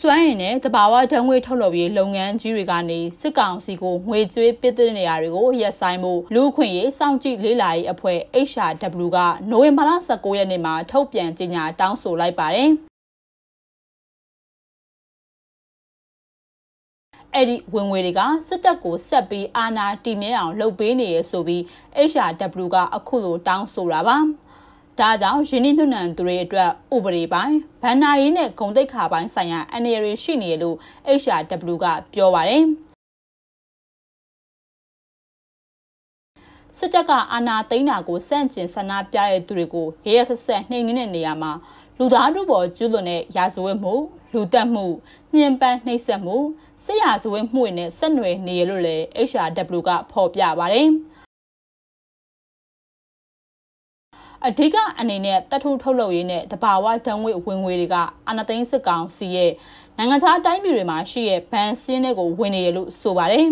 စွမ်းရည်နဲ့တဘာဝဓာတ်ငွေထုတ်လုပ်ရေးလုပ်ငန်းကြီးတွေကနေစစ်ကောင်စီကိုငွေကြွေးပစ်တဲ့နေရာတွေကိုရက်ဆိုင်မှုလူခွင့်ရေးစောင့်ကြည့်လေးလာရေးအဖွဲ့ HRW ကနိုဝင်ဘာလ19ရက်နေ့မှာထုတ်ပြန်ကြေညာတောင်းဆိုလိုက်ပါတယ်။အဲ့ဒီဝင်ငွေတွေကစစ်တပ်ကိုဆက်ပြီးအာဏာတည်မြဲအောင်လှုပ်ပေးနေရဆိုပြီး HRW ကအခုလိုတောင်းဆိုတာပါ ဒါကြောင့်ရင်းနှီးမြှုပ်နှံသူတွေအတွက်ဥပဒေပိုင်းဗန်နာရေးနဲ့ဂုံတိတ်ခါပိုင်းဆိုင်ရာအနေရရှိနေလို့ HRW ကပြောပါတယ်စစ်တပ်ကအာဏာသိမ်းတာကိုစန့်ကျင်ဆန္ဒပြတဲ့သူတွေကိုရဲရဲဆက်ဆက်နှိမ်နင်းတဲ့နေရာမှာလူသားတို့ပေါ်ကျူးလွန်တဲ့ရာဇဝတ်မှုလူတက်မှုညှဉ်းပန်းနှိပ်စက်မှုဆရာဇဝတ်မှုတွေနဲ့ဆက်နွယ်နေရလို့လည်း HRW ကဖော်ပြပါတယ် အဓိကအနေနဲ့တထုထုတ်လုပ်ရေးနဲ့တဘာဝဓာတ်ငွေဝင်ငွေတွေကအာဏာသိမ်းစစ်ကောင်စီရဲ့နိုင်ငံခြားတိုင်းပြည်တွေမှာရှိတဲ့ဘဏ်စင်းတွေကိုဝင်နေရလို့ဆိုပါတယ်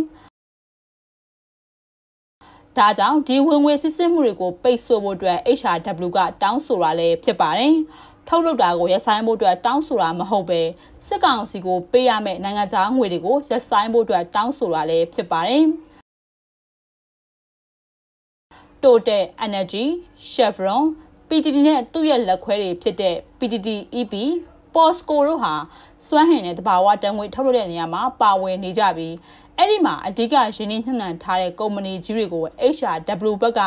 ဒါကြောင့်ဒီဝင်ငွေစစ်စစ်မှုတွေကိုပိတ်ဆို့ဖို့အတွက် HRW ကတောင်းဆိုတာလည်းဖြစ်ပါတယ်။ထုတ်လုပ်တာကိုရပ်ဆိုင်းဖို့အတွက်တောင်းဆိုတာမဟုတ်ပဲစစ်ကောင်စီကိုပေးရမယ့်နိုင်ငံခြားငွေတွေကိုရပ်ဆိုင်းဖို့အတွက်တောင်းဆိုတာလည်းဖြစ်ပါတယ်။ Total Energy, Chevron, PTT နဲ့သူ့ရဲ့လက်ခွဲတွေဖြစ်တဲ့ PTT EP, POSCO တို့ဟာစွမ်းဟင်တဲ့တဘာဝတန်ငွေထုတ်လုပ်တဲ့နေရာမှာပါဝင်နေကြပြီးအဲ့ဒီမှာအဓိကရင်းနှီးမြှုပ်နှံထားတဲ့ကုမ္ပဏီကြီးတွေကို HRW ဘက်က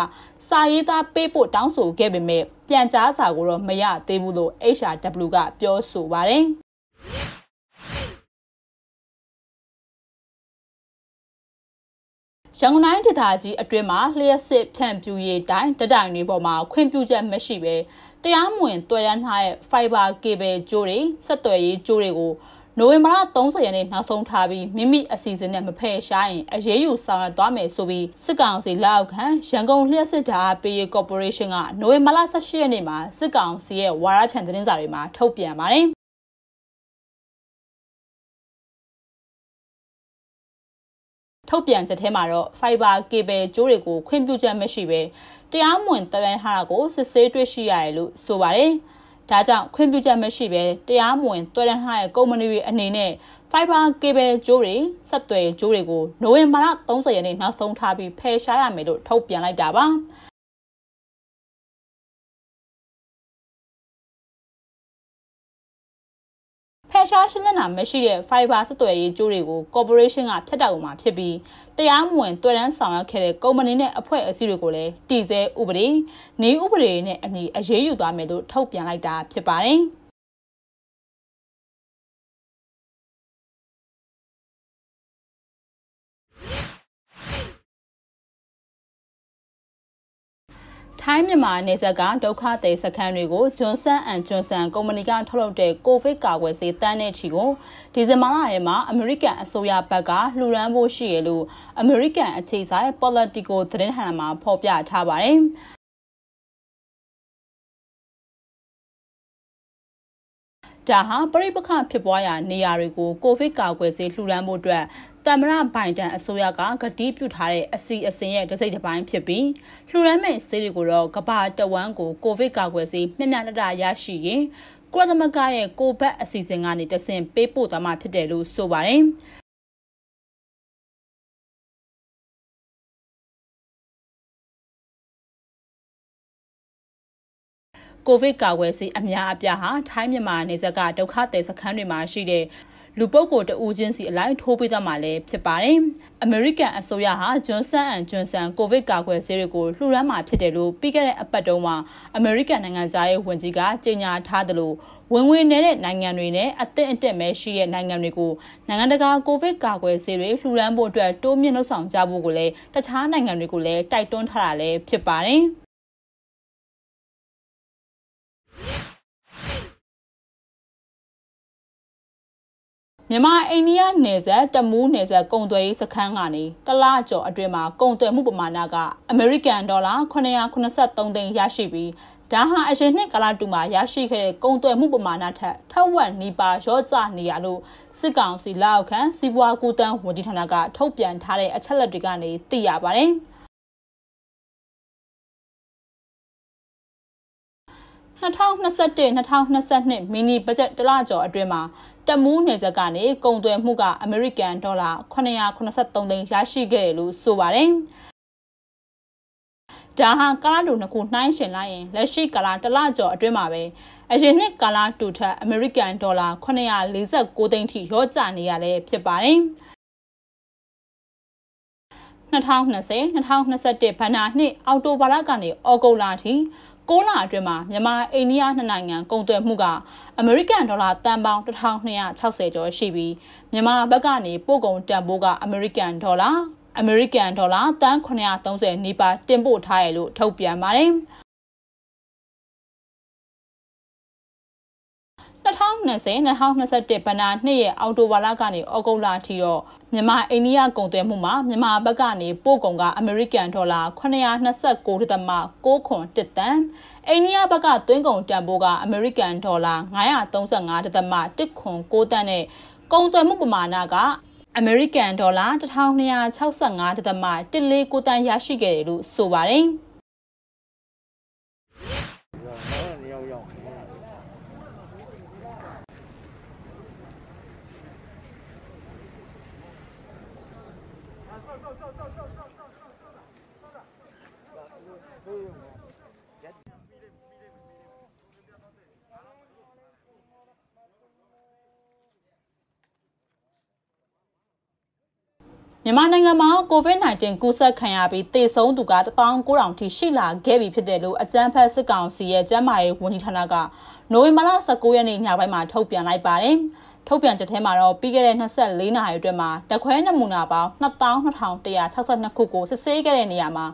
စာရေးသားပေးဖို့တောင်းဆိုခဲ့ပေမဲ့ပြန်ကြားစာကိုတော့မရသေးဘူးလို့ HRW ကပြောဆိုပါတယ်။ ရန်ကုန်တိုင်းဒေသကြီးအတွင်းမှာလျှက်စစ်ဖြန့်ဖြူရေးတိုင်းတတိုင်တွေပေါ်မှာခွင့်ပြုချက်မရှိဘဲတရားမဝင်တွေ့ရထားတဲ့ fiber cable ကြိုးတွေဆက်သွယ်ရေးကြိုးတွေကိုနိုဝင်ဘာလ30ရက်နေ့နောက်ဆုံးထားပြီးမိမိအစီအစဉ်နဲ့မဖယ်ရှားရင်အရေးယူဆောင်ရွက်သွားမယ်ဆိုပြီးစစ်ကောင်စီလက်အောက်ခံရန်ကုန်လျှက်စစ်ဓာတ်ပေးရေးကော်ပိုရေးရှင်းကနိုဝင်ဘာလ18ရက်နေ့မှာစစ်ကောင်စီရဲ့ဝါရဖြန့်သတင်းစာတွေမှာထုတ်ပြန်ပါတယ် ထုတ်ပြန်ချက်ထဲမှာတော့ fiber cable ကြိုးတွေကိုခွင့်ပြုချက်မရှိဘဲတရားမဝင်တရန်ထားတာကိုစစ်ဆေးတွေ့ရှိရတယ်လို့ဆိုပါတယ်။ဒါကြောင့်ခွင့်ပြုချက်မရှိဘဲတရားမဝင်တွေ့ရထားတဲ့ကုမ္ပဏီတွေအနေနဲ့ fiber cable ကြိုးတွေဆက်သွယ်ကြိုးတွေကိုနိုဝင်ဘာလ30ရက်နေ့နောက်ဆုံးထားပြီးဖယ်ရှားရမယ်လို့ထုတ်ပြန်လိုက်တာပါ ရှားရှင်းလင်းတာမရှိတဲ့ fiber ဆက်သွယ်ရေးကြိုးတွေကို corporation ကဖျက်တောက်မှာဖြစ်ပြီးတရားမဝင်တွေ့ရန်ဆောင်ရွက်ခဲ့တဲ့ကုမ္ပဏီနဲ့အဖွဲ့အစည်းတွေကိုလည်းတည်ဆဲဥပဒေနေဥပဒေနဲ့အညီအရေးယူသွားမယ်လို့ထုတ်ပြန်လိုက်တာဖြစ်ပါတယ်။ ထိုင်းမြန်မာနယ်စပ်ကဒုက္ခသည်စခန်းတွေကိုဂျွန်ဆန်အန်ဂျွန်ဆန်ကုမ္ပဏီကထုတ်လုပ်တဲ့ကိုဗစ်ကာကွယ်ဆေးတန်းတဲ့ချီကိုဒီဇင်ဘာလထဲမှာအမေရိကန်အစိုးရဘက်ကလှူဒန်းဖို့ရှိရလို့အမေရိကန်အခြေစိုက် Politico သတင်းဌာနမှာဖော်ပြထားပါတယ်။ဒါဟာပြိပခဖြစ်ပွားရာနေရာတွေကိုကိုဗစ်ကာကွယ်ဆေးလှူဒါန်းဖို့အတွက် တမရဘိုင်ဒန်အစိုးရကကတိပြုထားတဲ့အစီအစဉ်ရဲ့တစ်စိတ်တစ်ပိုင်းဖြစ်ပြီးလှူဒန်းမဲ့ဆေးတွေကိုတော့ကဘာတဝမ်းကိုကိုဗစ်ကာကွယ်ဆေးမျှမျှတတရရှိရင်ကုလသမဂ္ဂရဲ့ကိုဘတ်အစီအစဉ်ကနေတဆင့်ပေးပို့သွားမှာဖြစ်တယ်လို့ဆိုပါတယ်ကိုဗစ်ကာကွယ်ဆေးအများအပြားဟာထိုင်းမြန်မာနယ်စပ်ကဒုက္ခသည်စခန်းတွေမှာရှိတဲ့ လူပုဂ္ဂိုလ်တဦးချင်းစီအလိုက်ထိုးပေးသွားမှာလည်းဖြစ်ပါတယ်။ American အစိုးရဟာ Johnson & Johnson ကိုဗစ်ကာကွယ်ဆေးတွေကိုလှူဒါန်းမှာဖြစ်တယ်လို့ပြီးခဲ့တဲ့အပတ်တုန်းက American နိုင်ငံသားရေးဝန်ကြီးကကြေညာထားတယ်လို့ဝင်ဝင်နေတဲ့နိုင်ငံတွေနဲ့အသင့်အတက်မဲရှိတဲ့နိုင်ငံတွေကိုနိုင်ငံတကာကိုဗစ်ကာကွယ်ဆေးတွေလှူဒါန်းဖို့အတွက်တိုးမြင့်လှုပ်ဆောင်ကြဖို့ကိုလည်းတခြားနိုင်ငံတွေကိုလည်းတိုက်တွန်းထားတာလည်းဖြစ်ပါတယ်။ မြန်မာအိန္ဒိယနယ်စပ်တမူးနယ်စပ်ကုန်သွယ်ရေးစခန်းကနေတလကျော်အတွင်းမှာကုန်သွယ်မှုပမာဏကအမေရိကန်ဒေါ်လာ983သိန်းရရှိပြီးဒါဟာအရင်နှစ်ကာလတူမှာရရှိခဲ့တဲ့ကုန်သွယ်မှုပမာဏထက်ထက်ဝက်နီးပါးရော့ကျနေရလို့စစ်ကောင်စီလက်အောက်ခံစီးပွားကူးတန်းဝန်ကြီးဌာနကထုတ်ပြန်ထားတဲ့အချက်လက်တွေကနေသိရပါတယ်။2021-2022မီနီဘတ်ဂျက်တလကျော်အတွင်းမှာ တမူးနယ်စပ်ကနေကုန်သွယ်မှုကအမေရိကန်ဒေါ်လာ983သိန်းရရှိခဲ့တယ်လို့ဆိုပါတယ်။ဒါဟာကာလတူနှစ်ခုနှိုင်းယှဉ်လိုက်ရင်လက်ရှိကာလတစ်လကျော်အတွင်းမှာပဲအရင်နှစ်ကာလတူထက်အမေရိကန်ဒေါ်လာ949သိန်းထိရောကျနေရလဲဖြစ်ပါတယ်။2020 2021ဘဏ္ဍာနှစ်အောက်တိုဘာလကနေဩဂုတ်လအထိ 6လအတွင်းမှာမြန်မာအိန္ဒိယနှစ်နိုင်ငံကုန်သွယ်မှုကအမေရိကန်ဒေါ်လာတန်ပေါင်း1260ကျော်ရှိပြီးမြန်မာဘက်ကနေပို့ကုန်တန်ဖိုးကအမေရိကန်ဒေါ်လာအမေရိကန်ဒေါ်လာတန်930နီးပါးတင်ပို့ထားရလို့ထုတ်ပြန်ပါတယ်။ 2020-2021ဘဏ္ဍာနှစ်ရဲ့အောက်တိုဘာလကနေဩဂုတ်လအထိတော့မြန်မာအိန္ဒိယကုန်သွယ်မှုမှာမြန်မာဘက်ကနေပို့ကုန်ကအမေရိကန်ဒေါ်လာ929.6ခွန်တစ်တန်အိန္ဒိယဘက်ကသွင်းကုန်တန်ဖိုးကအမေရိကန်ဒေါ်လာ935.1ခွန်6တန်နဲ့ကုန်သွယ်မှုပမာဏကအမေရိကန်ဒေါ်လာ1265.14ကိုတန်ရရှိခဲ့တယ်လို့ဆိုပါတယ်။ မြန်မာနိုင်ငံမှာ COVID-19 ကူးစက်ခံရပြီးသေဆုံးသူက19000ထိရှိလာခဲ့ပြီဖြစ်တယ်လို့အကြမ်းဖက်စစ်ကောင်စီရဲ့ကျန်းမာရေးဝန်ကြီးဌာနကနိုဝင်ဘာလ19ရက်နေ့ညပိုင်းမှာထုတ်ပြန်လိုက်ပါတယ်။ထုတ်ပြန်ချက်ထဲမှာတော့ပြီးခဲ့တဲ့24နာရီအတွင်းမှာတခွဲနမူနာပေါင်း22,162ခုကိုစစ်ဆေးခဲ့တဲ့နေရာမှာ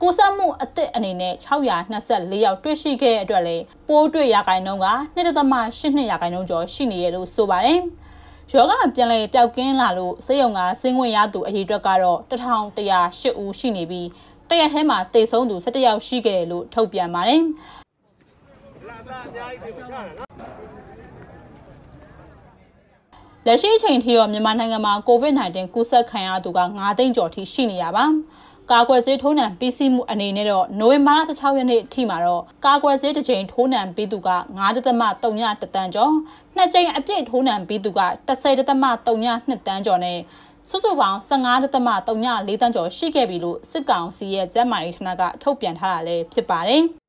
ကိုစမှုအသစ်အနေနဲ့624ယောက်တွေ့ရှိခဲ့တဲ့အတွက်လေပိုးတွေ့ရဂိုင်နှုန်းက2.82ရာခိုင်နှုန်းကျော်ရှိနေရလို့ဆိုပါတယ်။ ယောဂပြန်လည်ပျောက်ကင်းလာလို့စေယုံကဆင်းဝင်ရသူအရေအတွက်ကတော့1108ဦးရှိနေပြီးတရက်ထဲမှာတေဆုံးသူ17ယောက်ရှိခဲ့တယ်လို့ထုတ်ပြန်ပါတယ်လက်ရှိအချိန်ထိတော့မြန်မာနိုင်ငံမှာ COVID-19 ကူးစက်ခံရသူက9သိန်းကျော်ထိရှိနေတာပါ ကာကွယ်ဆေးထိုးနှံပြီးစီးမှုအနေနဲ့တော့နိုဝင်ဘာလ16ရက်နေ့အထိမှာတော့ကာကွယ်ဆေးတစ်ကြိမ်ထိုးနှံပြီးသူက9.3တန်းကျော်နှစ်ကြိမ်အပြည့်ထိုးနှံပြီးသူက10.32တန်းကျော်နဲ့စုစုပေါင်း15.34တန်းကျော်ရှိခဲ့ပြီလို့စစ်ကောင်စီရဲ့ကျန်းမာရေးဌာနကထုတ်ပြန်ထားတာလည်းဖြစ်ပါတယ်။